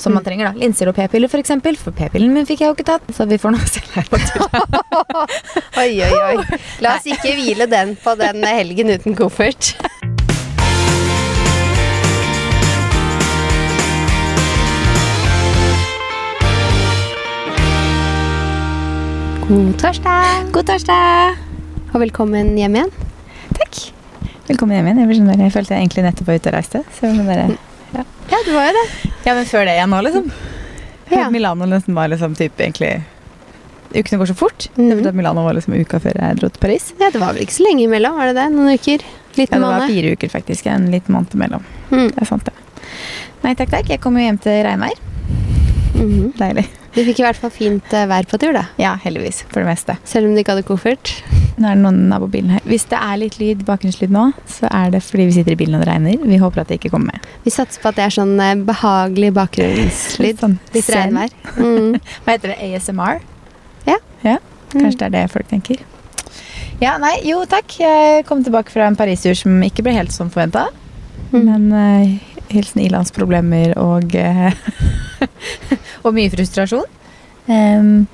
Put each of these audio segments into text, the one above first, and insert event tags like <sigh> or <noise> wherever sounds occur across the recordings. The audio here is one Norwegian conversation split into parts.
som man trenger. da Linser og p-piller, f.eks. For, eksempel, for p-pillen min fikk jeg jo ikke tatt. Så vi får nå <laughs> se her på tur. Oi, oi, oi. <laughs> La oss ikke hvile den på den helgen uten koffert. God torsdag, God torsdag! og velkommen hjem igjen. Takk. Velkommen hjem igjen. Jeg, jeg følte jeg egentlig nettopp var ute og reiste. Så jeg Ja, du var jo det. ja, men før det igjen nå, liksom. Ja. Milano nesten var liksom typ egentlig Ukene går så fort. Mm. Milano var liksom uka før jeg dro til Paris. Ja, Det var vel ikke så lenge imellom, var det det? Noen uker? Ja, Liten det var fire uker, faktisk. En liten måned imellom. Mm. Det er sant, det. Nei takk, takk. Jeg kommer jo hjem til regnvær. -hmm. Deilig. Du fikk i hvert fall fint eh, vær på tur, da. Ja, heldigvis. For det meste. Selv om du ikke hadde koffert. Nå er det noen nabobilen her. Hvis det er litt lyd, bakgrunnslyd nå, så er det fordi vi sitter i bilen og det regner. Vi håper at det ikke kommer med. Vi satser på at det er sånn eh, behagelig bakgrunnslyd. Sånn Litt regnvær. <laughs> Mm. Hva heter det? ASMR? Ja. ja. Kanskje det er det folk tenker. Ja, nei, jo takk. Jeg kom tilbake fra en Paris-tur som ikke ble helt som forventa. Mm. Men uh, hilsen ilandsproblemer og eh, <laughs> Og mye frustrasjon. Um,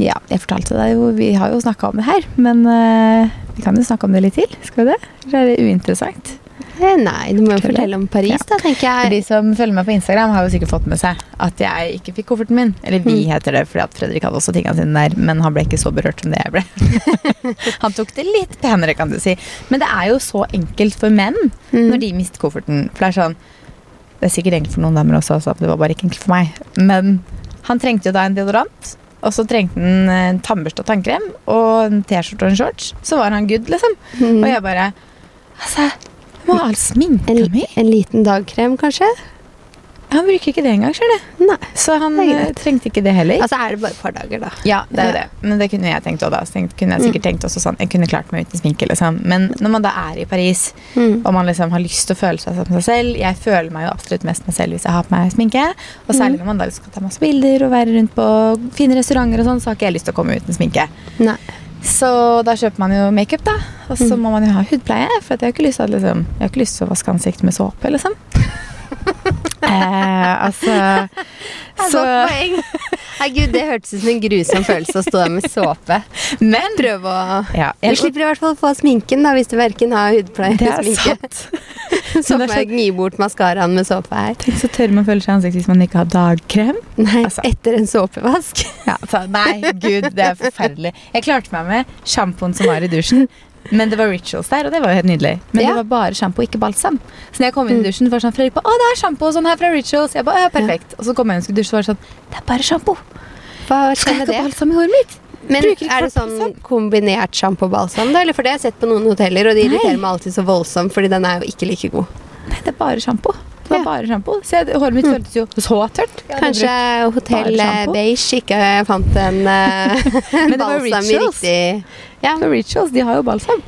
ja, jeg fortalte deg jo Vi har jo snakka om det her, men uh, vi kan jo snakke om det litt til. Skal vi det? Eller er det uinteressant? Eh, Nei, du må jo fortelle om Paris, Ja. da, tenker jeg. De som følger meg på Instagram, har jo sikkert fått med seg at jeg ikke fikk kofferten min. Eller vi Mm. heter det, fordi at Fredrik hadde også tingene sine der, men han ble ikke så berørt som det jeg ble. <laughs> han tok det litt penere, kan du si. Men det er jo så enkelt for menn Mm. når de mister kofferten. For det er sånn Det er sikkert enkelt for noen damer også, så det var bare ikke enkelt for meg. Men han trengte jo da en deodorant. Og så trengte han en tannbørste og tannkrem og en T-skjorte og en shorts. Så var han good, liksom. Mm. Og jeg bare Altså, jeg må ha sminka En, mi. en liten dagkrem, kanskje? Han bruker ikke det engang, ser du. Så han eh, trengte ikke det heller. Altså er det bare et par dager, da. Ja, det er Ja. det. Men det kunne jeg tenkt også da. Så kunne jeg sikkert tenkt også sånn Jeg kunne klart meg uten sminke, liksom. Men når man da er i Paris, Mm. og man liksom har lyst til å føle seg som seg selv Jeg føler meg jo absolutt mest meg selv hvis jeg har på meg sminke. Og særlig når man da skal ta masse bilder og være rundt på fine restauranter og sånn, så har ikke jeg lyst til å komme uten sminke. Nei. Så da kjøper man jo makeup, da. Og så Mm. må man jo ha hudpleie, for jeg har liksom, jeg har ikke lyst til å vaske ansiktet med såpe, liksom. <laughs> eh, altså Så... Nei, gud, det hørtes ut som en grusom følelse å stå der med såpe. Men Prøv å ja, Du slipper i hvert fall å få sminken, da, hvis du verken har hudpleie eller er sminke. <laughs> Så får jeg gni bort maskaraen med såpe her. Tenk så tørr man føler seg i ansiktet hvis man ikke har dagkrem. Nei, Altså. etter en såpevask. Ja, så, nei, gud, det er forferdelig. Jeg klarte meg med sjampoen som var i dusjen. Men det var rituals der, og det var jo helt nydelig. Men Ja. det var bare sjampo, ikke balsam. Så når jeg kom inn Mm. i dusjen, var sånn Fredrik på, å, det er sjampo sånn her fra rituals. Jeg ba, ja, perfekt. Og så kom jeg inn og skulle dusje, så var sånn, det er bare sjampo. Hva Skal skjer jeg med ikke ha det? balsam i håret mitt? Men er det sånn kombinert sjampo og balsam, da? Eller for det har jeg sett på noen hoteller, og de irriterer meg alltid så voldsomt, fordi den er jo ikke like god. Nei, det er bare sjampo. Var Ja. bare sjampo. Se, håret mitt Mm. føltes jo så tørt. Kanskje Hotell? Beige ikke fant en <laughs> eh, Men det var balsam i riktig ja. For rituals, de har jo balsam.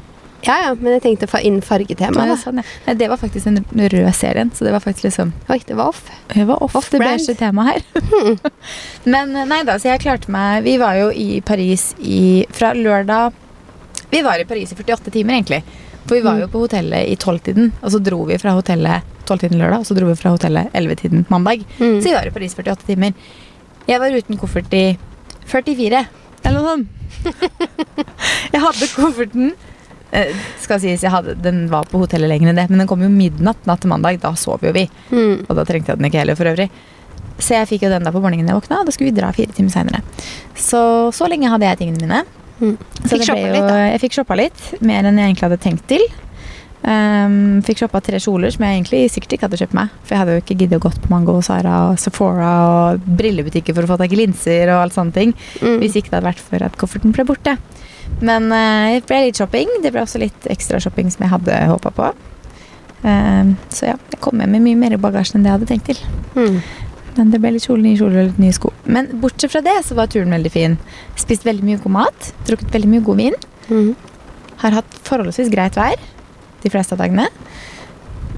ja, ja, men jeg tenkte fa- innen fargetema. Ja, sånn, ja. Nei, det var faktisk den røde serien, så det var faktisk liksom Oi, det var off. Det var off, Off det beige temaet her. <laughs> Men eh, nei da, så jeg klarte meg Vi var jo i Paris i Fra lørdag Vi var i Paris i 48 timer, egentlig. For vi var jo Mm. på hotellet i tolvtiden, og så dro vi fra hotellet tolvtiden lørdag, og så dro vi fra hotellet ellevetiden mandag. Mm. Så vi var i Paris i 48 timer. Jeg var uten koffert i 44, eller noe sånt. <laughs> jeg hadde kofferten eh, Skal sies, jeg hadde, Den var på hotellet lenger enn det, men den kom jo midnatt natt til mandag. Da sov jo vi. Mm. Og da trengte jeg den ikke heller for øvrig. Så jeg fikk jo den da på morgenen jeg våkna, og da skulle vi dra fire timer seinere. Så så lenge hadde jeg tingene mine. Mm. Så Fikk jo- litt. Jeg fikk shoppa litt. Mer enn jeg egentlig hadde tenkt til. Um, fikk shoppa tre kjoler som jeg egentlig sikkert ikke hadde kjøpt meg. For jeg hadde jo ikke giddet å gått på Mango Sara og Sephora og brillebutikker for å få tak i linser og alt sånne ting. Mm. Hvis ikke det hadde vært for at kofferten ble borte. Men uh, det ble litt shopping. Det ble også litt ekstra shopping som jeg hadde håpa på. Um, så ja, jeg kom hjem med mye mer i bagasjen enn det jeg hadde tenkt til. Mm. Men det ble litt kjole, nye kjoler og litt nye sko. Men bortsett fra det så var turen veldig fin. Spist veldig mye god mat. Drukket veldig mye god vin. Mm. Har hatt forholdsvis greit vær de fleste av dagene.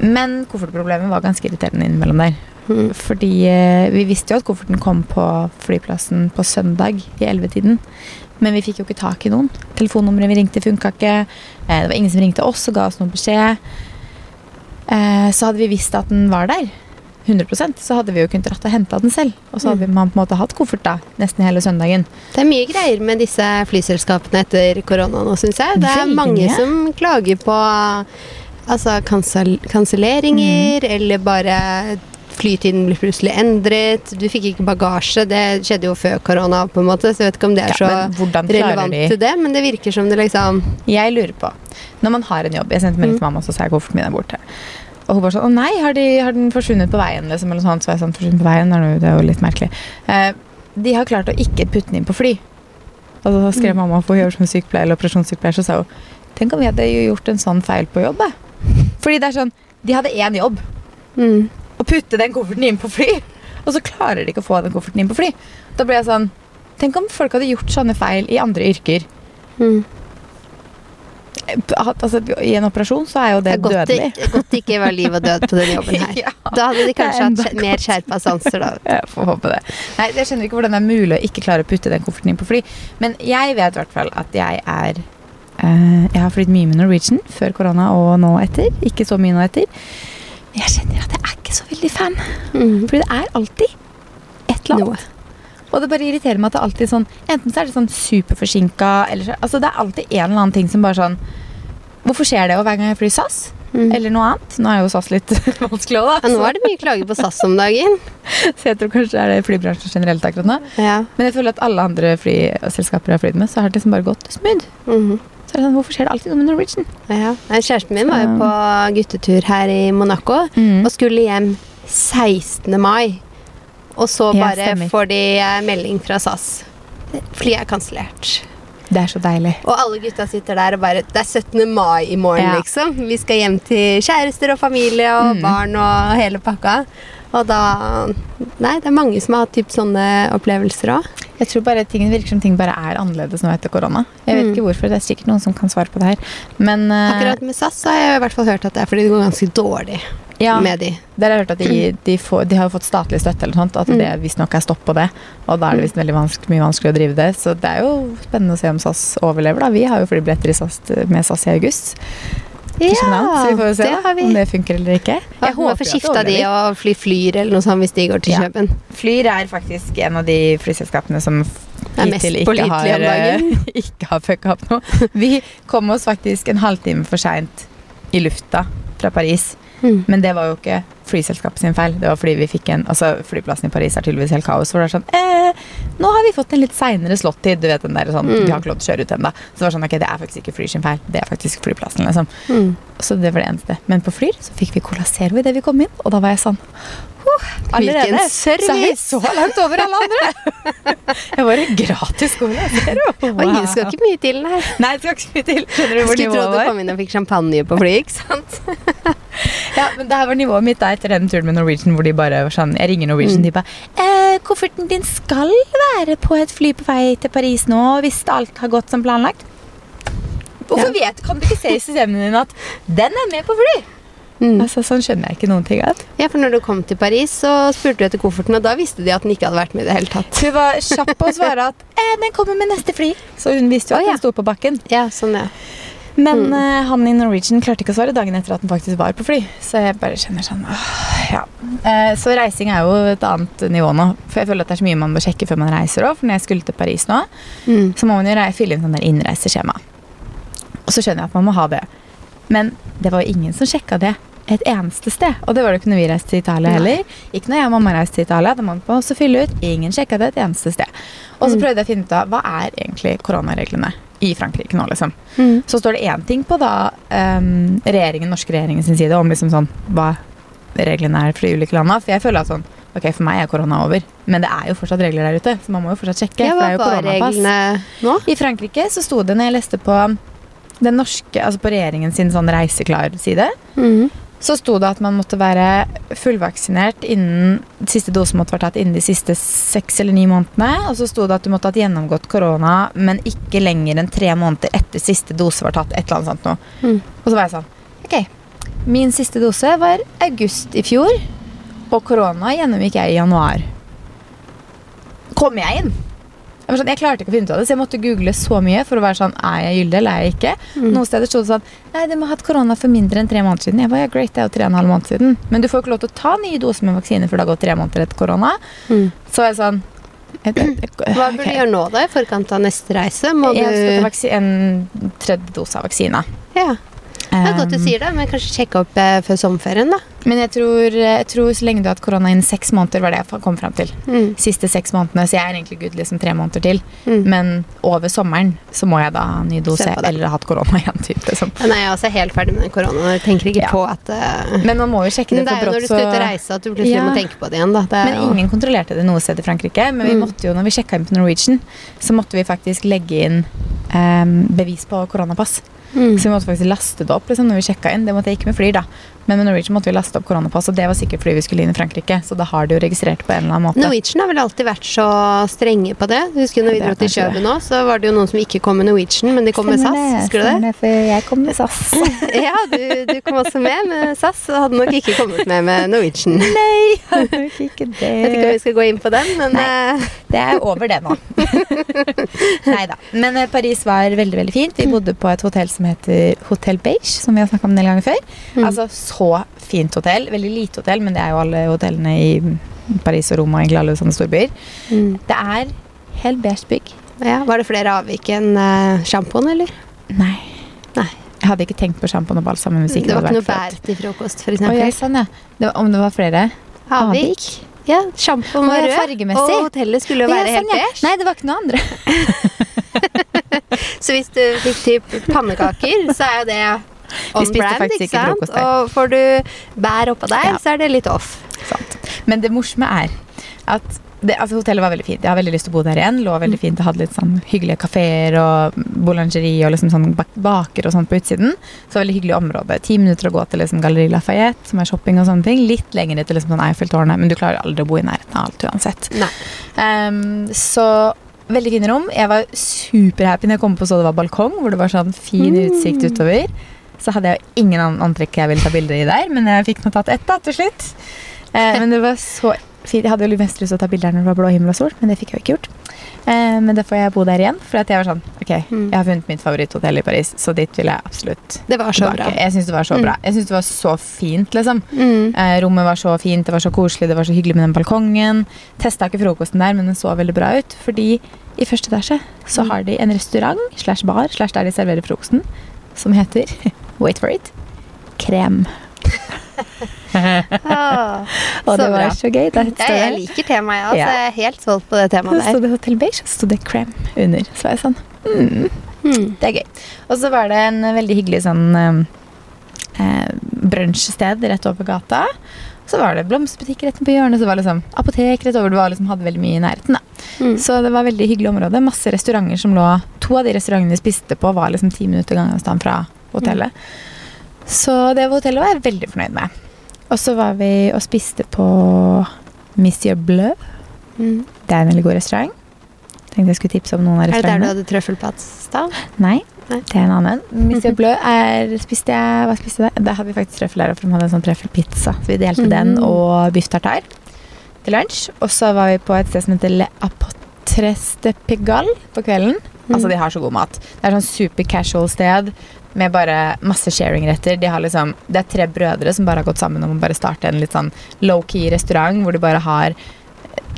Men koffertproblemet var ganske irriterende innimellom der. Mm. Fordi eh, vi visste jo at kofferten kom på flyplassen på søndag i 11-tiden. Men vi fikk jo ikke tak i noen. Telefonnummeret vi ringte, funka ikke. Eh, det var ingen som ringte oss og ga oss noen beskjed. Eh, så hadde vi visst at den var der. 100% så hadde vi jo kunnet dratt og henta den selv. Og så hadde man på en måte hatt koffert da, nesten hele søndagen. Det er mye greier med disse flyselskapene etter korona nå, syns jeg. Det er mange som klager på altså, kansel kanselleringer, Mm. eller bare flytiden blir plutselig endret. Du fikk ikke bagasje. Det skjedde jo før korona, på en måte, så jeg vet ikke om det er så ja, relevant de- til det, men det virker som det liksom Jeg lurer på, når man har en jobb Jeg sendte melding til mamma og så sa jeg kofferten min er borte. Og hun bare sånn Å nei, har, de, har den forsvunnet på veien? Liksom, eller sånt. Så jeg sånn, forsvunnet på veien, det er jo- litt merkelig. Eh, de har klart å ikke putte den inn på fly. Og så skrev Mm. mamma for å gjøre som sykepleier eller operasjonssykepleier, så sa hun Tenk om vi hadde gjort en sånn feil på jobb. Fordi det er sånn De hadde én jobb. mm. Å putte den kofferten inn på fly. Og så klarer de ikke å få den kofferten inn på fly. Da ble jeg sånn Tenk om folk hadde gjort sånne feil i andre yrker. Mm. Altså, I en operasjon så er jo Det det, er godt, dødelig. det, godt det ikke var liv og død på den jobben her. <laughs> Ja. Da hadde de kanskje hatt mer skjerpa sanser, da. <laughs> Jeg får håpe det. Nei, Jeg skjønner ikke hvordan det er mulig å ikke klare å putte den kofferten inn på fly. Men jeg vet i hvert fall at jeg er uh, Jeg har flydd mye med Norwegian før korona og nå etter. Ikke så mye nå etter. Men jeg kjenner at jeg er ikke så veldig fan. Mm. Fordi det er alltid et eller Noe. Og det bare irriterer meg at det alltid er sånn Enten så er det sånn superforsinka, eller så Altså det er alltid en eller annen ting som bare sånn Hvorfor skjer det Og hver gang jeg flyr SAS? Mm. Eller noe annet? Nå er jo SAS litt <laughs> vanskelig òg, da. Ja, nå er det mye klager på SAS om dagen. <laughs> Så jeg tror kanskje det er det flybransjen generelt akkurat nå. Ja. Men jeg føler at alle andre flyselskaper jeg har flydd med, så har det liksom bare gått smooth. Mhm. Så er det sånn, Hvorfor skjer det alltid noe med Norwegian? ja. Kjæresten min var jo på guttetur her i Monaco og skulle hjem 16. mai. Og så bare ja, får de eh, melding fra SAS. Flyet er kansellert. Det er så deilig. Og alle gutta sitter der og bare Det er 17. mai i morgen, Ja. liksom. Vi skal hjem til kjærester og familie og Mm. barn og hele pakka. Og da Nei, det er mange som har hatt typ sånne opplevelser òg. Jeg tror bare ting virker som ting bare er annerledes nå etter korona. Jeg vet Mm. ikke hvorfor, det er sikkert noen som kan svare på det her. Men uh, Akkurat med SAS så har jeg i hvert fall hørt at det er fordi det går ganske dårlig ja, med de. der har jeg hørt at de, de, får, de har fått statlig støtte eller sånt, at Mm. det visstnok er stopp på det. Og da er det visst veldig vanskelig, mye vanskelig å drive det. Så det er jo spennende å se om SAS overlever, da. Vi har jo flybilletter i SAS, med SAS i august. Til København, så vi får se det har vi. om det funker eller ikke. Jeg håper at skifta de og fly Flyr eller noe sånt hvis de går til Ja. Kjøben. Flyr er faktisk en av de flyselskapene som hittil <laughs> ikke har, eh, ikke har fucka opp noe. Vi kom oss faktisk en halvtime for seint i lufta fra Paris. Mm. Men det var jo ikke flyselskapet sin feil. Det var fordi vi fikk en Altså, flyplassen i Paris er tydeligvis helt kaos. Hvor det er sånn eh, Nå har vi fått en litt seinere slått-tid. Du vet den der sånn Mm. Vi har ikke lov til å kjøre ut ennå. Så det var sånn Ok, det er faktisk ikke fly sin feil. Det er faktisk flyplassen, liksom. Mm. Så det var det eneste. Men på Flyr så fikk vi Cola Zero idet vi kom inn, og da var jeg sånn huh, Allerede så er vi så langt over alle andre! <laughs> jeg en gratis Cola Zero. Oi, det skal ikke mye til, nei. Nei, det skal ikke mye til. Skjønner du Jeg var? skulle tro nivået du kom inn og fikk champagne på flyet, ikke sant? <laughs> Ja, men det her var nivået mitt da etter den turen med Norwegian hvor de bare var sånn Jeg ringer Norwegian, Mm. de bare eh, 'Kofferten din skal være på et fly på vei til Paris nå hvis alt har gått som planlagt'. Hvorfor vet, kan du ikke se i systemene dine at 'den er med på fly'? Mm. Altså, Sånn skjønner jeg ikke noen ting av. Ja, for når du kom til Paris, så spurte du etter kofferten, og da visste de at den ikke hadde vært med i det hele tatt. Hun var kjapp på å svare at <laughs> eh, 'den kommer med neste fly'. Så hun visste jo at at ja. den sto på bakken. Ja, sånn, ja. Men Mm. uh, han i Norwegian klarte ikke å svare dagen etter at den faktisk var på fly. Så jeg bare kjenner sånn åh, ja. Uh, så reising er jo et annet nivå nå. For jeg føler at det er så mye man bør sjekke før man reiser òg. For når jeg skulle til Paris nå, Mm. så må man jo fylle inn sånn der innreiseskjema. Og så skjønner jeg at man må ha det. Men det var jo ingen som sjekka det et eneste sted. Og det var det ikke når vi reiste til Italia heller. Ikke når jeg og mamma reiste til Italia. Da man man også fylle ut. Ingen sjekka det et eneste sted. Og så Mm. prøvde jeg å finne ut av hva er egentlig koronareglene i Frankrike nå, liksom. Mm. Så står det én ting på da um, regjeringen, norske regjeringen sin side om liksom sånn hva reglene er for de ulike landene. For jeg føler at sånn Ok, for meg er korona over, men det er jo fortsatt regler der ute. Så man må jo fortsatt sjekke. Ja, det hva er jo var koronapass. reglene nå? I Frankrike så sto det når jeg leste på den norske, altså på regjeringen sin sånn reiseklar-side, Mm. så sto det at man måtte være fullvaksinert innen Siste dose måtte være tatt innen de siste seks eller ni månedene. Og så sto det at du måtte ha gjennomgått korona, men ikke lenger enn tre måneder etter siste dose var tatt. Et eller annet sånt noe. Mm. Og så var jeg sånn Ok, min siste dose var august i fjor, og korona gjennomgikk jeg i januar. Kommer jeg inn? Jeg, var sånn, jeg klarte ikke å finne ut av det, så jeg måtte google så mye for å være sånn Er jeg gyldig, eller er jeg ikke? Mm. Noen steder sto det sånn Nei, du må ha hatt korona for mindre enn tre måneder siden. Jeg bare, ja, great, det er jo tre og en halv måned siden. Men du får jo ikke lov til å ta nye doser med vaksine før det har gått tre måneder etter korona. Mm. Så jeg sånn jeg, jeg, jeg, Hva burde okay. du gjøre nå, da, i forkant av neste reise? Må Jeg skal ta du en tredje dose av vaksina. Ja, det er godt du sier det, men kanskje sjekke opp eh, før sommerferien, da. Men jeg tror, jeg tror så lenge du har hatt korona innen seks måneder, var det jeg kom fram til. Mm. Siste seks månedene, så jeg er egentlig good liksom tre måneder til. Mm. Men over sommeren så må jeg da ha ny dose eller ha hatt korona <laughs> igjen. Typ, liksom. Ja, Nei, jeg er også helt ferdig med den koronaen. Jeg tenker ikke Ja. på at uh... Men man må jo sjekke det det for er jo når du skal ut og reise at du plutselig Ja. må tenke på det igjen, da. Det Men jo- ingen kontrollerte det noe sted i Frankrike. Men vi Mm. måtte jo, når vi sjekka inn på Norwegian, så måtte vi faktisk legge inn um, bevis på koronapass. Mm. Så vi måtte faktisk laste det opp liksom, når vi sjekka inn. Det måtte jeg ikke med flyr, da. Men med Norwegian måtte vi laste opp koronapass, og det var sikkert fordi vi skulle inn i Frankrike. Så da har de jo registrert på en eller annen måte. Norwegian har vel alltid vært så strenge på det. Husker du når vi dro til Kjøben nå, så var det jo noen som ikke kom med Norwegian, men de kom med SAS. Husker du det? For jeg kom med SAS. <laughs> Ja, du, du kom også med med SAS, og hadde nok ikke kommet med med Norwegian. <laughs> Nei, gjorde ikke det. Jeg vet ikke om vi skal gå inn på den, men Nei. eh, Det er over det nå. <laughs> Nei da. Men eh, Paris var veldig veldig fint. Vi bodde på et hotell som heter Hotel Beige, som vi har snakka om en del ganger før. Mm. Altså Så fint hotell. Veldig lite hotell, men det er jo alle hotellene i Paris og Roma egentlig alle sånne storbyer. mm. Det er helt beige bygg. ja, Var det flere avvik enn uh, sjampoen, eller? Nei. Nei. Jeg hadde ikke tenkt på sjampoen og balsam Det var ikke noe bær til frokost, for Oh, ja, sånn, ja. Det var, om det var flere? Avvik? Ja, sjampoen var rød, og hotellet skulle jo være Ja, helt beige. ja. Nei, det var ikke noe andre. <laughs> Så hvis du fikk typ pannekaker, så er jo det on spiste brand, faktisk ikke frokost der. Og får du bær oppå der, Ja. så er det litt off. Sant. Men det morsomme er at det, altså hotellet var veldig fint. Jeg har veldig lyst til å bo der igjen. Lå veldig fint. Jeg hadde litt sånn hyggelige kafeer og boulangerie og liksom sånn baker og sånt på utsiden. Så veldig hyggelig område. Ti minutter å gå til liksom Galleri Lafayette, som er shopping og sånne ting. Litt lenger til liksom sånn Eiffeltårnet, men du klarer aldri å bo i nærheten av alt uansett. Ehm, så veldig fine rom. Jeg var superhappy når jeg kom på så det var balkong, hvor det var sånn fin utsikt utover. Så hadde jeg jo ingen antrekk jeg ville ta bilder i der, men jeg fikk nå tatt ett da, til slutt. Eh, men det var så fint. Jeg hadde jo mest lyst til å ta bilder når det var blå himmel og sol, men det fikk jeg jo ikke gjort. Eh, men da får jeg bo der igjen, for jeg var sånn Ok, Mm. jeg har funnet mitt favoritthotell i Paris, så dit vil jeg absolutt Det var så tilbake. bra. Jeg syns det var så Mm. bra. Jeg syns det var så fint, liksom. Mm. Eh, rommet var så fint, det var så koselig, det var så hyggelig med den balkongen. Testa ikke frokosten der, men den så veldig bra ut. Fordi i første etasje så Mm. har de en restaurant slash bar slash der de serverer frokosten, som heter Wait for it krem. <laughs> Ah, Og det var bra. så gøy. Ja, jeg liker temaet, altså. Ja. Jeg er helt solgt på det temaet der. Så det Hotel Beige, så sto det krem under. Så var jeg sånn mm, Mm. Det er gøy. Og så var det en veldig hyggelig sånn eh, brunsjsted rett over gata. Så var det blomsterbutikk rett på hjørnet, så var det liksom apotek rett over. Det var liksom, hadde veldig mye i nærheten. Mm. Så det var veldig hyggelig område. Masse restauranter som lå To av de restaurantene vi spiste på, var liksom ti minutter gangavstand fra hotellet. Så det hotellet var jeg veldig fornøyd med. Og så var vi og spiste på Monsieur Bleu. Mm. Det er en veldig god restaurant. Tenkte jeg skulle tipse om noen av Er det der du hadde trøffelpasta? Nei, Nei. det er en annen. Monsieur <laughs> Bleu er spiste jeg, Hva spiste jeg der? Da hadde vi faktisk trøffel der, for de hadde en sånn trøffelpizza. Så vi delte mm. den og biff tartar til lunsj. Og så var vi på et sted som heter Le Apotres de Pigalle på kvelden. Altså, de har så god mat. Det er sånn super casual sted med bare masse sharing-retter. De har liksom, det er tre brødre som bare har gått sammen om å bare starte en litt sånn low-key restaurant hvor de bare har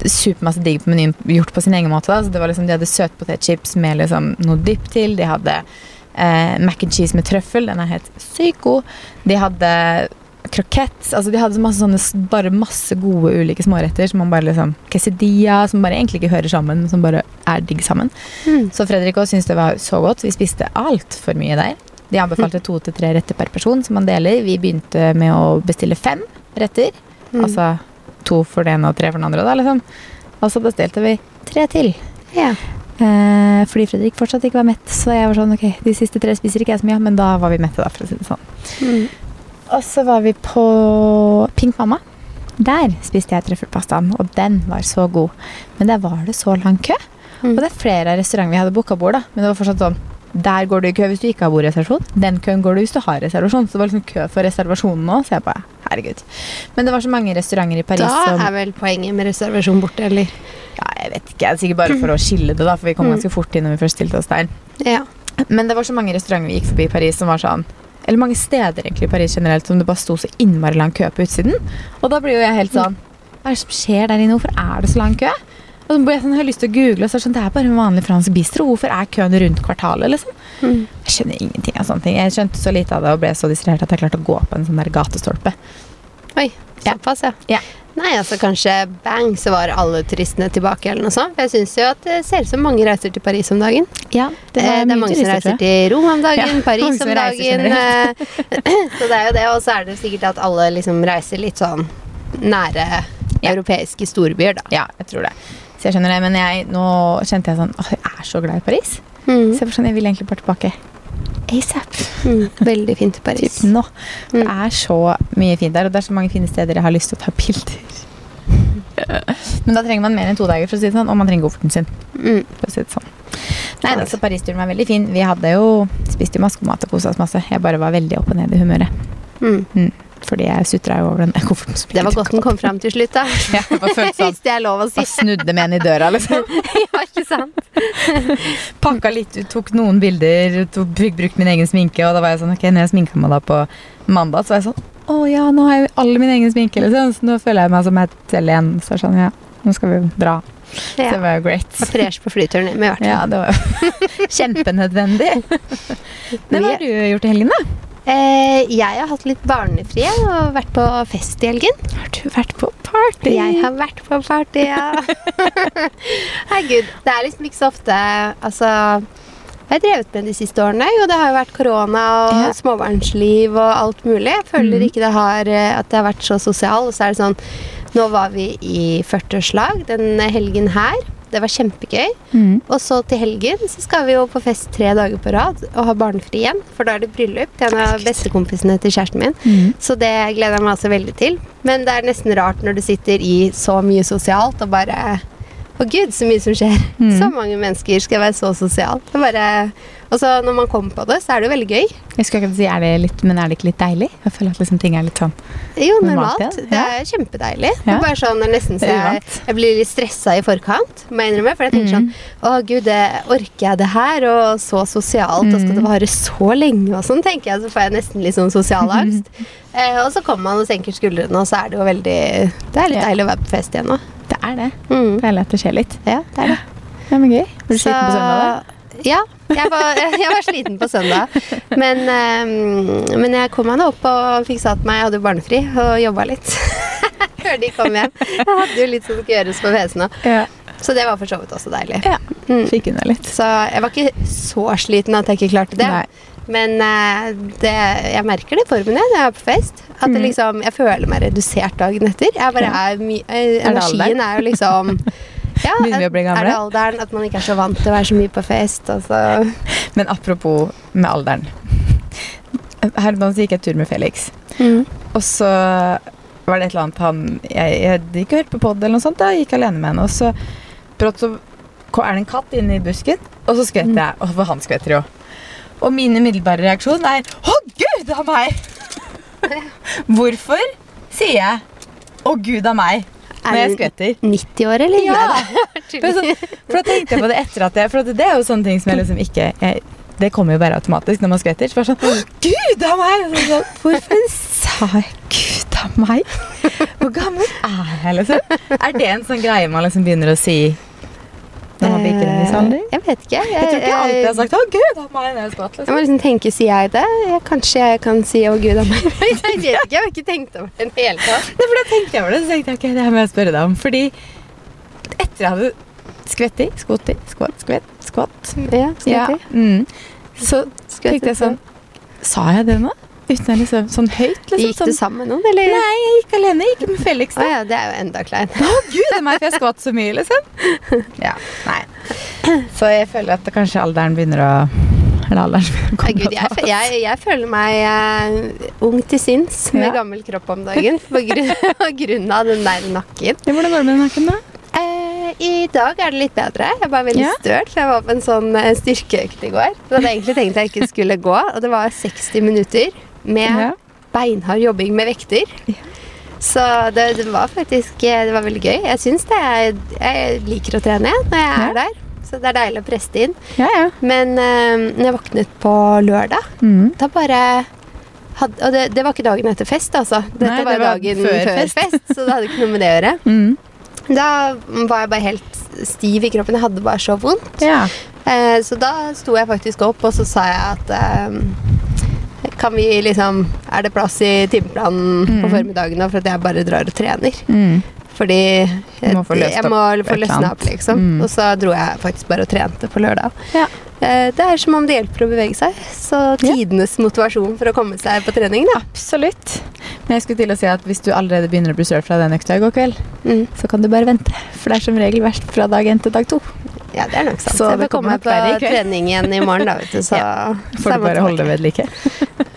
supermasse digg på menyen gjort på sin egen måte. Da. Så det var liksom, de hadde søtpotetchips med liksom noe dypp til. De hadde eh, mac and cheese med trøffel. Den er helt sykt god. De hadde krokett. Altså de hadde så masse sånne, bare masse gode ulike småretter som man bare liksom Quesadilla, som bare egentlig ikke hører sammen, men som bare er digg sammen. Mm. Så Fredrik også syntes det var så godt. Vi spiste altfor mye der. De anbefalte to til tre retter per person som man deler. Vi begynte med å bestille fem retter. Mm. Altså to for den ene og tre for den andre. Da, liksom. Og så bestilte vi tre til. Ja. Eh, fordi Fredrik fortsatt ikke var mett. Så jeg var sånn, ok, de siste tre spiser ikke jeg så mye, men da var vi mette, da, for å si det sånn. Mm. Og så var vi på Pink Mamma. Der spiste jeg trøffelpastaen, og den var så god. Men der var det så lang kø. Mm. Og det er flere restauranter vi hadde booka bord, da. Men det var fortsatt sånn Der går du i kø hvis du ikke har bordreservasjon. Den køen går du hvis du har reservasjon. Så det var liksom kø for reservasjonen nå. Så jeg bare, herregud. Men det var så mange restauranter i Paris Da som er vel poenget med reservasjon borte, eller? ja, jeg vet ikke. Det er sikkert bare for å skille det, da, for vi kom Mm. ganske fort inn når vi først stilte oss der. Ja. Men det var så mange restauranter vi gikk forbi i Paris som var sånn Eller mange steder egentlig i Paris generelt som det bare sto så innmari lang kø på utsiden. Og da blir jo jeg helt sånn Hva er det som skjer der inne? Hvorfor er det så lang kø? Og så jeg sånn, jeg har lyst til å google, og så er det sånn, det er bare en vanlig fransk bistro. Hvorfor er køen rundt kvartalet, liksom? Mm. Jeg skjønner ingenting av sånne ting. Jeg skjønte så lite av det og ble så distrahert at jeg klarte å gå på en sånn der gatestolpe. Oi, såpass, ja. Ja. Nei, altså kanskje bang, så var alle turistene tilbake, eller noe sånt. For jeg syns jo at det ser ut som mange reiser til Paris om dagen. Ja, Det, eh, det er mange som reiser til Rom om dagen, Ja, Paris om dagen. eh, <clears throat> så det er jo det, og så er det sikkert at alle liksom reiser litt sånn nære Ja. europeiske storbyer, da. Ja, jeg tror det. Så jeg skjønner det, men jeg, nå kjente jeg sånn Åh, jeg er så glad i Paris. Mm. Så jeg, sånn, jeg vil egentlig bare tilbake asap. Mm. Veldig fint i Typ Paris. Mm. Det Mm. er så mye fint der, og det er så mange fine steder jeg har lyst til å ta bilder. <laughs> Men da trenger man mer enn to dager, for å si det sånn, og man trenger kofferten sin. Mm. For å si det sånn. Nei, da, så Paris-turen var veldig fin. Vi hadde jo spist jo masse mat og kosa oss masse. Jeg bare var veldig opp og ned i humøret. Mm. Fordi jeg sutra jo over den <laughs> Det var godt den kom fram til slutt, da. <laughs> Ja, sånn Hvis det er lov å si. Bare snudde med en i døra, liksom. <laughs> ja, ikke sant? Pakka litt ut, tok noen bilder, tok, fikk brukt min egen sminke, og da var jeg sånn Ok, når jeg sminka meg da på mandag, så var jeg sånn Å ja, nå har jeg all min egen sminke, liksom. Så nå føler jeg meg som meg selv igjen. Så sånn, ja, nå skal vi dra. Ja. det var jo great. Og fresh på flyturen hjem, i hvert fall. Ja, det var kjempenødvendig. Men hva har du gjort i helgen, da? Eh, jeg har hatt litt barnefri og vært på fest i helgen. Har du vært på party? Jeg har vært på party, ja. <laughs> Herregud. Det er liksom ikke så ofte Altså jeg har drevet med de siste årene, og det har jo vært korona og Ja. småbarnsliv og alt mulig. Jeg føler mm. ikke det har, eh, at det har vært så sosial. Og så er det sånn Nå var vi i 40-årslag den helgen her. Det var kjempegøy. Mm. Og så til helgen så skal vi jo på fest tre dager på rad og ha barnefri igjen. For da er det bryllup til en av bestekompisene til kjæresten min. Mm. Så det gleder jeg meg altså veldig til. Men det er nesten rart når du sitter i så mye sosialt og bare Å gud, så mye som skjer. Mm. Så mange mennesker skal være så sosialt. Det er bare Og så når man kommer på det, så er det jo veldig gøy. Jeg skulle akkurat si, er det litt, Men er det ikke litt deilig? Jeg føler at liksom ting er litt sånn Jo, Normalt, normalt. ja. Det er kjempedeilig. Det er bare sånn det er nesten så jeg, jeg blir litt stressa i forkant, må jeg innrømme. For jeg tenker Mm. sånn Å gud, det, orker jeg det her? Og så sosialt, og skal det Mm. vare så lenge? Og sånn tenker jeg, så får jeg nesten litt sånn sosial <laughs> angst. eh, og så kommer man og senker skuldrene, og så er det jo veldig Det er litt Ja. deilig å være på fest igjen nå. Det er det. Mm. Deilig at det skjer litt. Ja, det er det. Ja, men gøy. Blir du sliten på søndag? da? Ja, jeg var, jeg var sliten på søndag. Men, eh, men jeg kom meg nå opp og fikk satt meg. Jeg hadde jo barnefri og jobba litt. <laughs> Før de kom hjem. Jeg hadde jo litt som skulle gjøres på PC nå. Ja. Så det var for så vidt også deilig. ja. Mm. Fikk unna litt. Så jeg var ikke så sliten at jeg ikke klarte det. Nei. Men eh, det, jeg merker det i formen jeg, når jeg er på fest. At det Mm. liksom, jeg føler meg redusert dagen etter. Jeg bare er my eh, Energien er jo liksom <laughs> ja, Begynner vi å bli gamle? Er det alderen at man ikke er så vant til å være så mye på fest? Altså. <laughs> Men apropos med alderen. Her om dagen gikk jeg tur med Felix. Mm. Og så var det et eller annet han Jeg, jeg gikk og hørte på pod eller noe sånt. Da jeg gikk alene med henne. Og så brått så er det en katt inne i busken, og så skvetter Mm. jeg. Og for han skvetter jo. Og min umiddelbare reaksjon er Å, gud a meg! <laughs> Hvorfor sier jeg Å, gud a meg når jeg Er du skvetter? 90 år, eller? Ja! Nei, <laughs> For, da tenkte jeg på det etter at jeg For det er jo sånne ting som jeg liksom ikke jeg, Det kommer jo bare automatisk når man skvetter. Så bare sånn Gud a meg! Så sånn, Hvorfor sa jeg Gud a meg? Hvor gammel er jeg, liksom? Er det en sånn greie man liksom begynner å si når man virker en viss? Jeg vet ikke. Jeg, Jeg tror ikke jeg alltid har sagt 'Å, Gud a meg' når jeg Liksom. jeg må Liksom. tenke, sier jeg det? Jeg, kanskje jeg kan si 'å gud a meg'. <laughs> Jeg vet ikke, jeg har ikke tenkt over det i det hele tatt. Nei, for da tenkte jeg over det, så tenkte jeg ok, det her må jeg spørre deg om. Fordi etter jeg hadde skvettet, skvottet, skvatt, skvett, skvatt Ja, ja, ja. mm, Så tenkte jeg sånn Sa jeg det nå? Uten å liksom sånn høyt? Liksom, Gikk sånn, du sammen med noen, eller? Nei, jeg gikk alene. Jeg gikk med Felix. Da. Oh, ja, det er jo enda kleint. Å, gud, det er meg, for jeg skvatt så mye, liksom. <laughs> Ja, nei. Så jeg føler at kanskje alderen begynner å Eller alderen begynner å komme Gud, jeg, jeg, jeg føler meg uh, ung til sinns med Ja. gammel kropp om dagen på grunn, <laughs> på grunn av den der nakken. Ja, Hvordan går det med den nakken, da? Eh, I dag er det litt bedre. Jeg er bare veldig Ja. støl, for jeg var på en sånn eh, styrkeøkt i går. Så hadde jeg egentlig tenkt jeg ikke skulle gå, og det var 60 minutter med Ja. beinhard jobbing med vekter. Ja. Så det, det var faktisk eh, Det var veldig gøy. Jeg syns det. Jeg, jeg liker å trene når jeg er der. Så det er deilig å presse det inn. Ja, ja. Men uh, når jeg våknet på lørdag, Mm. da bare hadde, Og det, det var ikke dagen etter fest, altså. Dette Nei, det var, var dagen før før, fest. fest. så det hadde ikke noe med det å gjøre. <laughs> Mm. Da var jeg bare helt stiv i kroppen. Jeg hadde bare så vondt. Ja. Eh, så da sto jeg faktisk opp, og så sa jeg at eh, Kan vi liksom Er det plass i timeplanen på Mm. formiddagen nå for at jeg bare drar og trener? Mm. Fordi jeg, må få opp løsne opp, liksom. Mm. Og så dro jeg faktisk bare og trente på lørdag. Ja. Eh, det er som om det hjelper å bevege seg. Så Ja. tidenes motivasjon for å komme seg på trening, da. Absolutt. Men jeg skulle til å si at hvis du allerede begynner å bli størt fra den økta i går kveld, Mm. så kan du bare vente. For det er som regel verst fra dag én til dag to. Ja, det er nok sant. Så Så jeg bør kommer komme på trening igjen i morgen, da, vet du. Så <laughs> Ja. Får du bare holde det ved like.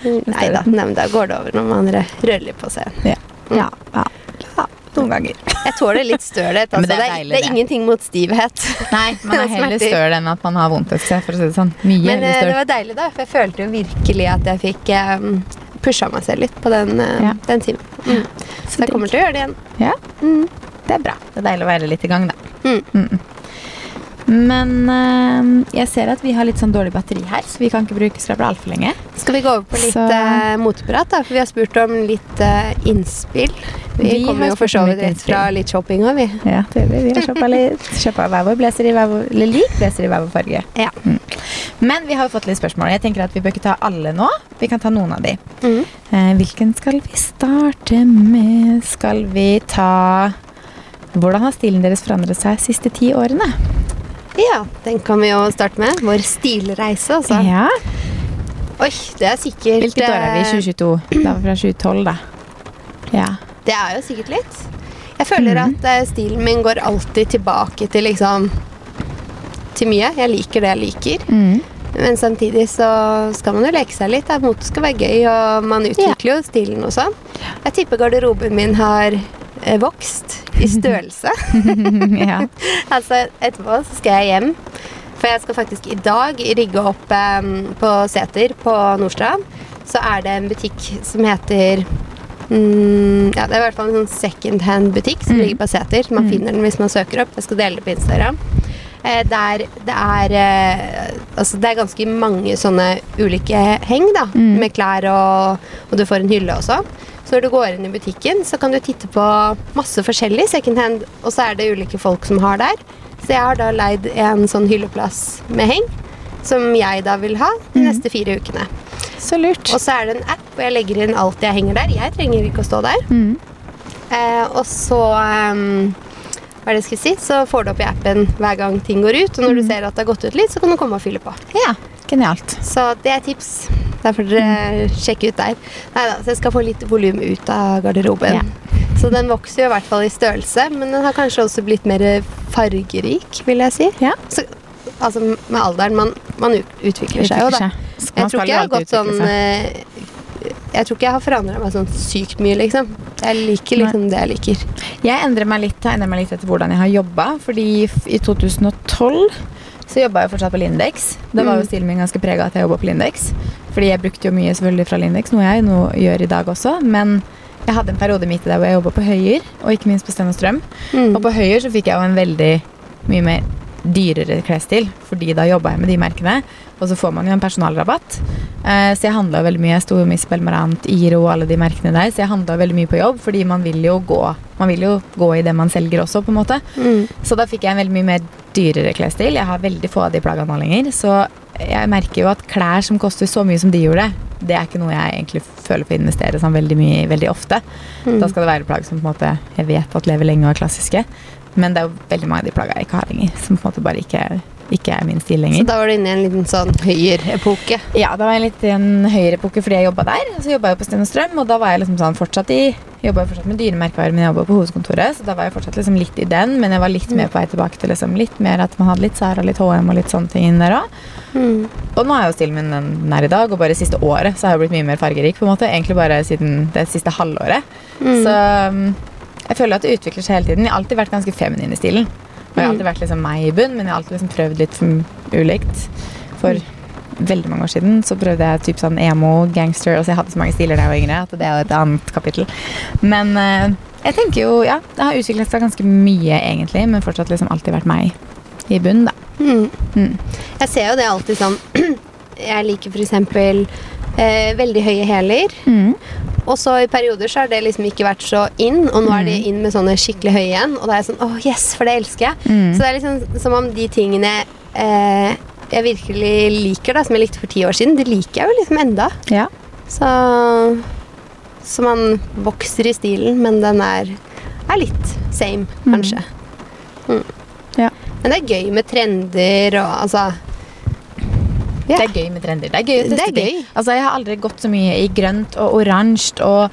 Nei da, nei, da går det over når man rører litt på seg. Ja. Ja. ja. Noen ganger. Jeg tåler litt stølhet. <laughs> Altså. det Det, er deilig, det er det. ingenting mot stivhet. Nei, man er <laughs> heller støl enn at man har vondt et sted, for å si det sånn. Mye Men eh, det var deilig, da. For jeg følte jo virkelig at jeg fikk um, pusha meg selv litt på den, uh, Ja. den timen. Mm. Så jeg kommer til å gjøre det igjen. Ja, Mm. det er bra. Det er deilig å være litt i gang, da. Mm. Men eh, jeg ser at vi har litt sånn dårlig batteri her, så vi kan ikke bruke skrapla altfor lenge. Skal vi gå over på litt Så- eh, moteprat, da? For vi har spurt om litt uh, innspill. Vi, Vi kommer jo for så vidt rett fra litt shopping òg, vi. Ja, det vi. Vi har shoppa litt. Shoppa hver vår blazer i hver vår Eller lik blazer i hver vår farge. Ja. Mm. Men vi har jo fått litt spørsmål. Jeg tenker at Vi bør ikke ta alle nå. Vi kan ta noen av de. Mm. Eh, hvilken skal vi starte med? Skal vi ta Hvordan har stilen deres forandret seg de siste ti årene? Ja, den kan vi jo starte med. Vår stilreise, altså. Ja. Oi, det er sikkert Hvilket år er vi? i 2022? Det var fra 2012, da. Ja. Det er jo sikkert litt. Jeg føler Mhm. at eh, stilen min går alltid tilbake til liksom Til mye. Jeg liker det jeg liker. Mm. Men samtidig så skal man jo leke seg litt. Mote skal være gøy, og man utvikler jo stilen og sånn. Jeg tipper garderoben min har eh, vokst i størrelse. <laughs> ja. <laughs> altså, etterpå så skal jeg hjem. For jeg skal faktisk i dag rigge opp eh, på Seter på Nordstrand. Så er det en butikk som heter mm, Ja, det er i hvert fall en sånn second hand-butikk som Mm. ligger på Seter. Man Mm. finner den hvis man søker opp. Jeg skal dele det på Instagram. Eh, der det er eh, Altså, det er ganske mange sånne ulike heng, da. Mm. Med klær og Og du får en hylle også. Når du går inn i butikken, så kan du titte på masse forskjellig second hand, og så er det ulike folk som har der. Så jeg har da leid en sånn hylleplass med heng, som jeg da vil ha de Mm. neste fire ukene. Så lurt. Og så er det en app hvor jeg legger inn alt jeg henger der. Jeg trenger ikke å stå der. Mm. Eh, og så um, Hva er det jeg skal si? Så får du opp i appen hver gang ting går ut, og når du Mm. ser at det har gått ut litt, så kan du komme og fylle på. Ja, genialt. Så det er tips. Der får dere sjekke ut der. Neida, så jeg skal få litt volum ut av garderoben. Ja. Så den vokser jo i hvert fall i størrelse, men den har kanskje også blitt mer fargerik, vil jeg si. Ja. Så, altså med alderen, man, man ut- utvikler seg jo, da. Seg. Jeg tror ikke jeg har gått sånn eh, Jeg tror ikke jeg har forandra meg sånn sykt mye, liksom. Jeg liker liksom det jeg liker. Jeg endrer meg litt, jeg endrer meg litt etter hvordan jeg har jobba. Fordi i 2012 så jobba jeg fortsatt på Lindex. Da var jo Mm. stilen min ganske prega at jeg jobba på Lindex. Fordi jeg brukte jo mye selvfølgelig fra Lindex, noe jeg nå gjør i dag også. Men jeg hadde en periode midt i der hvor jeg jobba på Høyer, og ikke minst på Sten og Strøm. Mm. Og på Høyer så fikk jeg jo en veldig mye mer dyrere klesstil, fordi da jobba jeg med de merkene. Og så får man jo en personalrabatt. Eh, så jeg handla veldig mye. Jeg sto med Isabel Marant, Iro og alle de merkene der. Så jeg handla veldig mye på jobb, fordi man vil jo gå Man vil jo gå i det man selger også, på en måte. Mm. Så da fikk jeg en veldig mye mer dyrere klesstil. Jeg har veldig få av de plaggene nå lenger. Så jeg merker jo at klær som koster så mye som de gjorde, det er ikke noe jeg egentlig føler på å investere sånn veldig mye veldig ofte. Mm. Da skal det være plagg som på en måte jeg vet at lever lenge og er klassiske. Men det er jo veldig mange av de plaggene jeg ikke har lenger, som på en måte bare ikke, ikke er min stil lenger. Så da var du inne i en liten sånn høyerepoke? Ja, da var jeg litt i en høyere epoke fordi jeg jobba der. Så jobba jeg på Sten og Strøm, og da var jeg liksom sånn fortsatt i Jobba fortsatt med dyremerkevarer, men jeg jobba på hovedkontoret, så da var jeg fortsatt liksom litt i den, men jeg var litt mer på vei tilbake til liksom litt mer at man hadde litt Sara, litt HM og litt sånne ting inn der òg. Mm. Og nå er jo stilen min den den er i dag, og bare siste året så har jeg blitt mye mer fargerik, på en måte. Egentlig bare siden det siste halvåret. Mm. Så um, jeg føler at det utvikler seg hele tiden. Jeg har alltid vært ganske feminin i stilen. Jeg har alltid vært liksom meg i bunn, men jeg har alltid liksom prøvd litt ulikt. For veldig mange år siden så prøvde jeg typ sånn emo, gangster Altså jeg hadde så mange stiler da jeg var yngre at det er jo et annet kapittel. Men eh, jeg tenker jo, ja, det har utviklet seg ganske mye egentlig, men fortsatt liksom alltid vært meg i bunn, da. Mm. Mm. Jeg ser jo det alltid sånn <clears throat> Jeg liker f.eks. Eh, veldig høye hæler. Mm. Og så i perioder så har det liksom ikke vært så inn, og nå er de in inn med sånne skikkelig høye igjen. Og da er jeg sånn åh, yes, for det elsker jeg. Mm. Så det er liksom som om de tingene eh, jeg virkelig liker, da, som jeg likte for ti år siden, det liker jeg jo liksom enda. Ja. Så Så man vokser i stilen, men den er, er litt same, Mm. kanskje. Mm. Ja. Men det er gøy med trender og altså Ja. Det er gøy med trender. Det er gøy å Det teste ting. Altså, jeg har aldri gått så mye i grønt og oransje og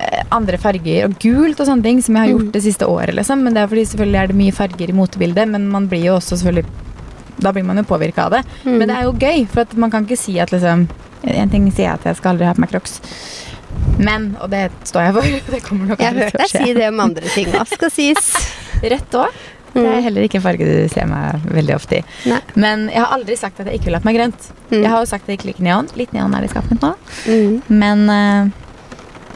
eh, andre farger og gult og sånne ting som jeg har gjort Mm. det siste året. Liksom. Men det er fordi selvfølgelig er det mye farger i motebildet, men man blir jo også selvfølgelig Da blir man jo påvirka av det. Mm. Men det er jo gøy, for man kan ikke si at liksom En ting sier jeg at jeg skal aldri ha på meg crocs. Men, og det står jeg for, <laughs> det kommer nok Jeg har hørt deg si det om andre ting òg, skal sies. <laughs> Rødt òg. Det er Mm. heller ikke en farge du ser meg veldig ofte i. Nei. Men jeg har aldri sagt at jeg ikke vil ha på meg grønt. Mm. Jeg har jo sagt at jeg ikke liker neon. Litt neon er det i skapet nå. Mm. Men eh,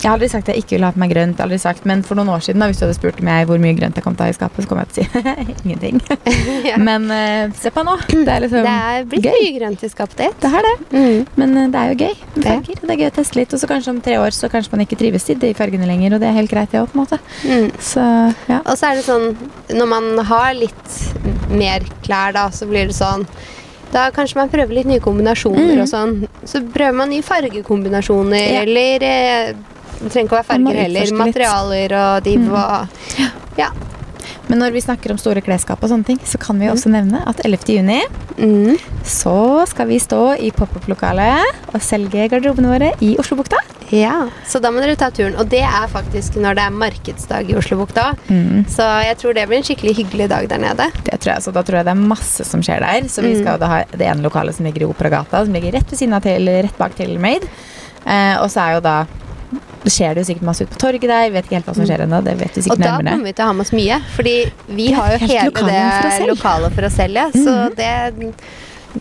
jeg har aldri sagt at jeg ikke vil ha på meg grønt. aldri sagt, Men for noen år siden, da, hvis du hadde spurt meg hvor mye grønt jeg kom til å ha i skapet, så kom jeg til å si <laughs> ingenting. <laughs> Ja. Men uh, se på nå. Det er liksom Det er blitt gøy. mye grønt i skapet ditt. Det er det. Mm. Men uh, det er jo gøy. Og det er gøy å teste litt. Og så kanskje om tre år så kanskje man ikke trives i de fargene lenger, og det er helt greit, det òg, på en måte. Mm. Så ja. Og så er det sånn Når man har litt mer klær, da, så blir det sånn da kanskje man prøver litt nye kombinasjoner Mm. og sånn. Så prøver man nye fargekombinasjoner, Ja. eller eh, Det trenger ikke å være farger heller. Materialer og div Mm. og Ja. Men når vi snakker om store klesskap og sånne ting, så kan vi også nevne at 11. juni Mm. så skal vi stå i pop-up-lokalet og selge garderobene våre i Oslobukta. ja. Så da må dere ta turen. Og det er faktisk når det er markedsdag i Oslobukta. Mm. Så jeg tror det blir en skikkelig hyggelig dag der nede. Det tror jeg, så Da tror jeg det er masse som skjer der. Så vi Mm. skal da ha det ene lokalet som ligger i Operagata, som ligger rett ved siden av til, rett bak TaylorMade. Eh, og så er jo da det skjer det jo sikkert masse ute på torget der. Vet ikke helt hva som skjer ennå. Det vet vi sikkert nærmere. Og da kommer vi til å ha med oss mye. Fordi vi har jo hele lokalet for det lokalet for oss selv, ja. Så Mhm. det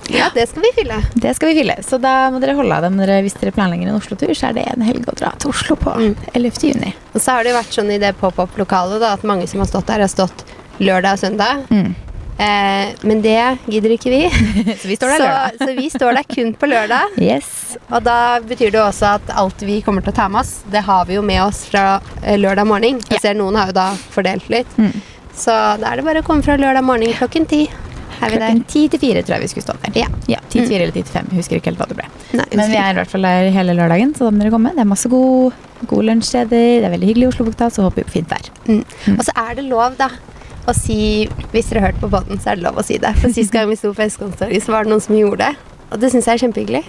Ja, det skal vi fylle. Det skal vi fylle. Så da må dere holde av dem dere, hvis dere planlegger en Oslo-tur. Så er det en helg å dra til Oslo på. Mm. 11. juni. Og så har det jo vært sånn i det pop-up-lokalet at mange som har stått der, har stått lørdag og søndag. Mm. Eh, men det gidder ikke vi. <laughs> Så vi står der lørdag. så vi står der kun på lørdag. <laughs> Yes. Og da betyr det også at alt vi kommer til å ta med oss, det har vi jo med oss fra eh, lørdag morgen. Jeg Ja. ser noen har jo da fordelt litt. Mm. Så da er det bare å komme fra lørdag morgen klokken ti. Klokken ti til fire tror jeg vi skulle stå der. Ja. ja ti til Mm. eller 10 til 5. Husker ikke helt hva det ble. Nei, Men vi er i hvert fall der hele lørdagen, så da må dere komme. Det er masse gode, gode lunsjsteder. Det er veldig hyggelig i Oslobukta, så håper vi på fint vær. Mm. Mm. Og så er det lov, da, å si Hvis dere har hørt på podden, så er det lov å si det. For sist gang vi sto på Østkantstorget, så var det noen som gjorde det. Og det syns jeg er kjempehyggelig.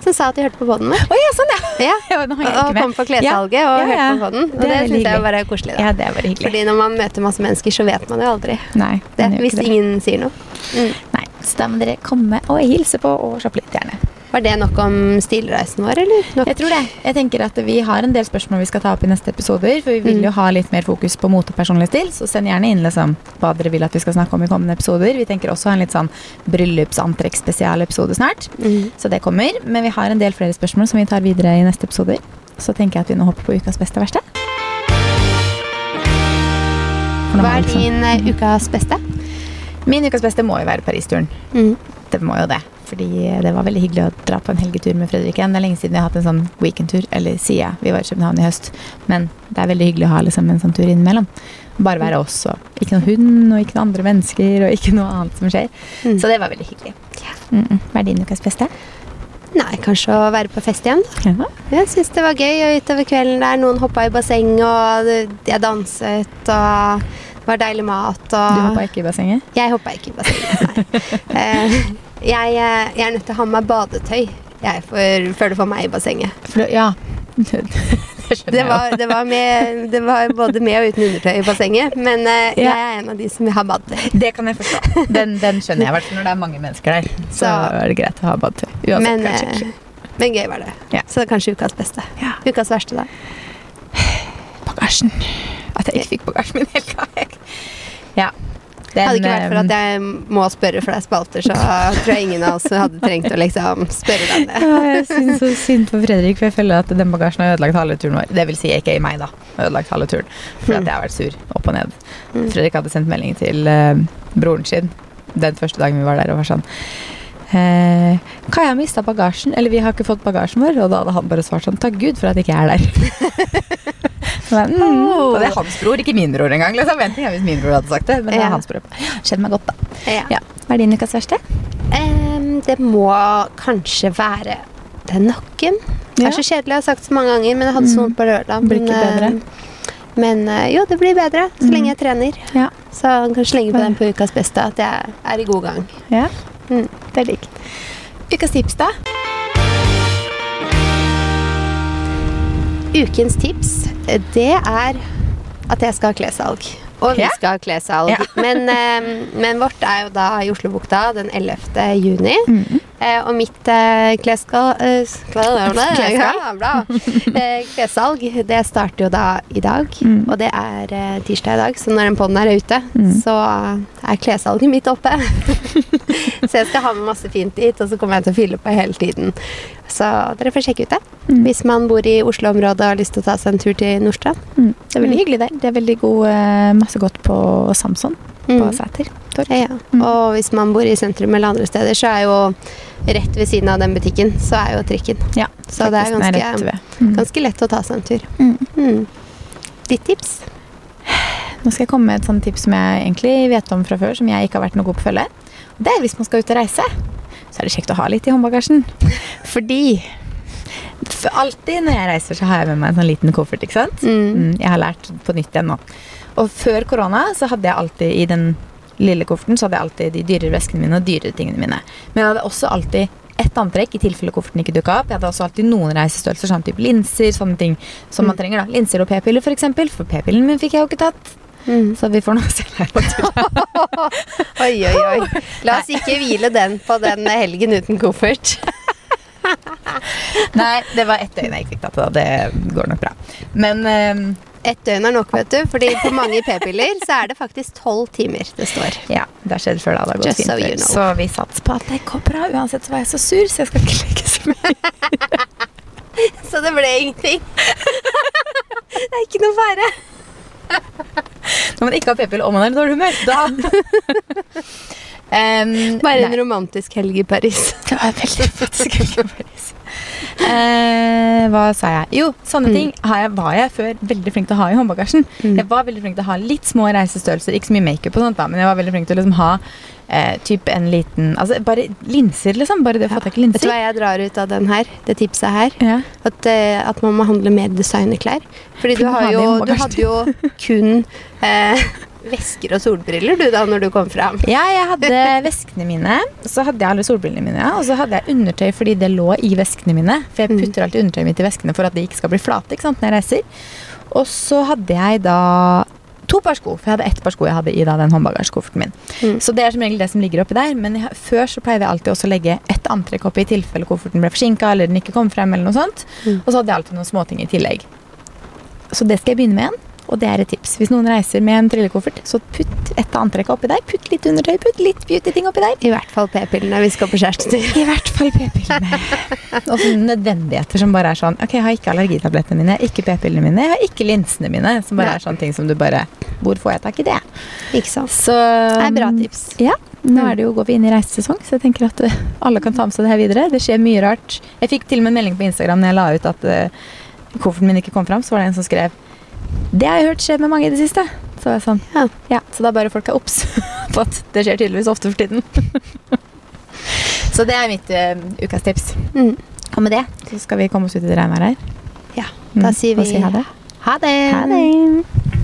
Som sa at de hørte på podden. Oh, ja, sånn ja! Ja. <laughs> jeg Og kom på klessalget og hørte på podden. Og Det det, syns jeg er koselig. da. Ja, det er bare hyggelig. Fordi når man møter masse mennesker, så vet man jo aldri Nei, det. Hvis ingen sier noe. Mm. Nei, så da må dere komme og hilse på og shoppe litt, gjerne. Var det nok om stilreisen vår, eller? Nok? Jeg tror det. Jeg tenker at Vi har en del spørsmål vi skal ta opp i neste episoder. For vi vil Mm. jo ha litt mer fokus på mote og personlig stil. Så send gjerne inn liksom, hva dere vil at vi skal snakke om i kommende episoder. Vi tenker også ha en litt sånn bryllupsantrekk-spesialepisode snart. Mm. Så det kommer. Men vi har en del flere spørsmål som vi tar videre i neste episoder. Så tenker jeg at vi nå hopper på ukas beste og verste. Hva er liksom- din eh, ukas beste? Min ukas beste må jo være Paris-turen. Mm. Det må jo det. Fordi det var veldig hyggelig å dra på en helgetur med Fredrik igjen. Det er lenge siden vi har hatt en sånn weekendtur, eller siden vi var i København i høst. Men det er veldig hyggelig å ha liksom en sånn tur innimellom. Bare være oss og ikke noen hund og ikke noen andre mennesker og ikke noe annet som skjer. Mm. Så det var veldig hyggelig. Mm -mm. Hva er din ukas beste? Nei, kanskje å være på fest igjen. Ja. Jeg syns det var gøy og utover kvelden der. Noen hoppa i basseng, og jeg danset, og det var deilig mat. Og Du hoppa ikke i bassenget? Jeg hoppa ikke i bassenget, nei. <laughs> Jeg, eh, jeg er nødt til å ha med meg badetøy jeg for, før du får meg i bassenget. For, ja. <laughs> det Det var, det, var med, det var både med og uten undertøy i bassenget, men uh, Ja. jeg er en av de som vil ha badetøy. Det kan jeg forstå. Den, den skjønner jeg, i hvert fall når det er mange mennesker der. <laughs> Så, Så- er det greit å ha badetøy. Uansett, Men, kanskje eh, men gøy var det. Ja. Så det er kanskje ukas beste. Ja. Ukas verste, da. <sighs> bagasjen. At jeg ikke fikk bagasjen min helt av. Ja. Den, Hadde ikke vært for eh, at jeg må spørre for er spalter, så tror jeg ingen av oss hadde trengt å liksom spørre deg det. Ja, jeg syns så synd på Fredrik, for jeg føler at den bagasjen har ødelagt halve turen vår. Det vil si ikke i meg, da. Har ødelagt halve turen. For at jeg har vært sur opp og ned. Mm. Fredrik hadde sendt melding til eh, broren sin den første dagen vi var der, og var sånn eh, Kaja har mista bagasjen, eller vi har ikke fått bagasjen vår. Og da hadde han bare svart sånn Takk Gud for at jeg ikke er der. <laughs> Jeg, mm, og det er hans bror, ikke min bror engang. Liksom. Vent, jeg hvis min bror hadde sagt det, men det Ja. er hans bror. Kjenner meg godt, da. Ja. Ja. Hva er din ukas verste? Um, det må kanskje være den nakken. Det er så kjedelig, jeg har sagt det så mange ganger, men jeg hadde så Mm. vondt på lørdag. Blir ikke men, bedre? eh, Men eh, jo, det blir bedre så Mm. lenge jeg trener. Ja. Så jeg kan slenge på den på ukas beste at jeg er i god gang. ja. Mm. Det er digg. Ukas tips, da? Ukens tips, det er at jeg skal ha klessalg. Og vi skal ha klessalg. Ja. <laughs> Men, eh, men vårt er jo da i Oslobukta den 11. juni. Mm. Eh, og mitt eh. Eh. <laughs> Eh, klessalg, det starter jo da i dag. Mm. Og det er eh, tirsdag i dag, så når den poden er ute, Mm. så er klessalget mitt oppe. <laughs> så jeg skal ha med masse fint dit, og så kommer jeg til å fylle på hele tiden. Så dere får sjekke ut det. Mm. Hvis man bor i Oslo-området og har lyst til å ta seg en tur til Nordstrand. Mm. Det er veldig Mm. hyggelig der. Det er veldig god, eh, masse godt på Samson på Mm. Sæter. Torg. Ja, ja. Mm. Og hvis man bor i sentrum eller andre steder, så er jo rett ved siden av den butikken, så er jo trikken. Ja, Så det er ganske. Mm. ganske lett å ta seg en tur. Mm. Mm. Ditt tips? Nå skal jeg komme med et sånt tips som jeg egentlig vet om fra før, som jeg ikke har vært noe god på å følge. Det er hvis man skal ut og reise, så er det kjekt å ha litt i håndbagasjen. <laughs> Fordi for alltid når jeg reiser, så har jeg med meg en sånn liten koffert, ikke sant? Mm. Mm, jeg har lært på nytt igjen nå. Og før korona så hadde jeg alltid i den lille kofferten så hadde jeg alltid de dyrere veskene mine og dyrere tingene mine. Men jeg hadde også alltid ett antrekk i tilfelle kofferten ikke dukka opp. Jeg hadde også alltid noen reisestørrelser, sånn type linser, sånne ting som man Mm. trenger. da. Linser og p-piller, for eksempel. For p-pillen min fikk jeg jo ikke tatt. Mm. Så vi får nå se. <laughs> Oi, oi, oi. La oss ikke hvile den på den helgen uten koffert. <laughs> Nei, det var ett døgn jeg ikke fikk tatt det. da. Det går nok bra. Men ehm, Ett døgn er nok, vet du. Fordi på mange p-piller så er det faktisk tolv timer det står. ja, det har skjedd før da. Det har gått Just fint so you know. Så vi satser på at det går bra. Uansett så var jeg så sur, så jeg skal ikke legge så mye. <laughs> Så det ble ingenting. <laughs> Det er ikke noe fare. Når man ikke har p-pille og man er i dårlig humør, da <laughs> um, Bare en nei. romantisk helg i Paris. Det var en veldig romantisk helg i Paris. Eh, hva sa jeg? Jo, sånne Mm. ting har jeg, var jeg før veldig flink til å ha i håndbagasjen. Mm. Jeg var veldig flink til å ha litt små reisestørrelser, ikke så mye makeup og sånt, da, men jeg var veldig flink til å liksom ha eh, typ en liten Altså bare linser, liksom. Bare det å få tak i Vet du hva jeg drar ut av den her? Det tipset her? Ja. At, eh, at man må handle mer designerklær. Fordi du, For du har jo, du hadde jo kun eh, vesker og solbriller du da når du kom fram. ja, jeg hadde <laughs> veskene mine, så hadde jeg alle solbrillene mine, og så hadde jeg undertøy fordi det lå i veskene mine. For jeg Mm. putter alltid undertøyet mitt i veskene for at de ikke skal bli flate ikke sant, når jeg reiser. Og så hadde jeg da to par sko, for jeg hadde ett par sko jeg hadde i da, den håndbagasjekofferten min. Mm. Så det er som regel det som ligger oppi der. Men jeg, før så pleide jeg alltid også å legge ett antrekk oppi i tilfelle kofferten ble forsinka eller den ikke kom frem. eller noe sånt. Mm. Og så hadde jeg alltid noen småting i tillegg. Så det skal jeg begynne med igjen. Og det er et tips. Hvis noen reiser med en trillekoffert, så putt et antrekk oppi der. Putt litt undertøy, putt litt beauty-ting oppi der. I hvert fall p-pillene vi skal på kjærestetur. I hvert fall p-pillene. og sånne nødvendigheter som bare er sånn Ok, jeg har ikke allergitablettene mine, ikke p-pillene mine, jeg har ikke linsene mine. Som bare Nei. er sånne ting som du bare Hvor får jeg tak i det? Ikke sant? Så Det er bra tips. Ja. Nå er det jo, går vi inn i reisesesong, så jeg tenker at eh, alle kan ta med seg det her videre. Det skjer mye rart. Jeg fikk til og med en melding på Instagram når jeg la ut at uh, kofferten min ikke kom fram. Så var det en som skrev Det har jeg hørt skjer med mange i det siste. Så sånn Ja. Ja, så da bare folk er obs <laughs> på at det skjer tydeligvis ofte for tiden. <laughs> så det er mitt uh, ukas tips. Mm. Og med det så skal vi komme oss ut i det regnværet her. Ja, da Mm, sier vi si ha det. Ha det. Ha det.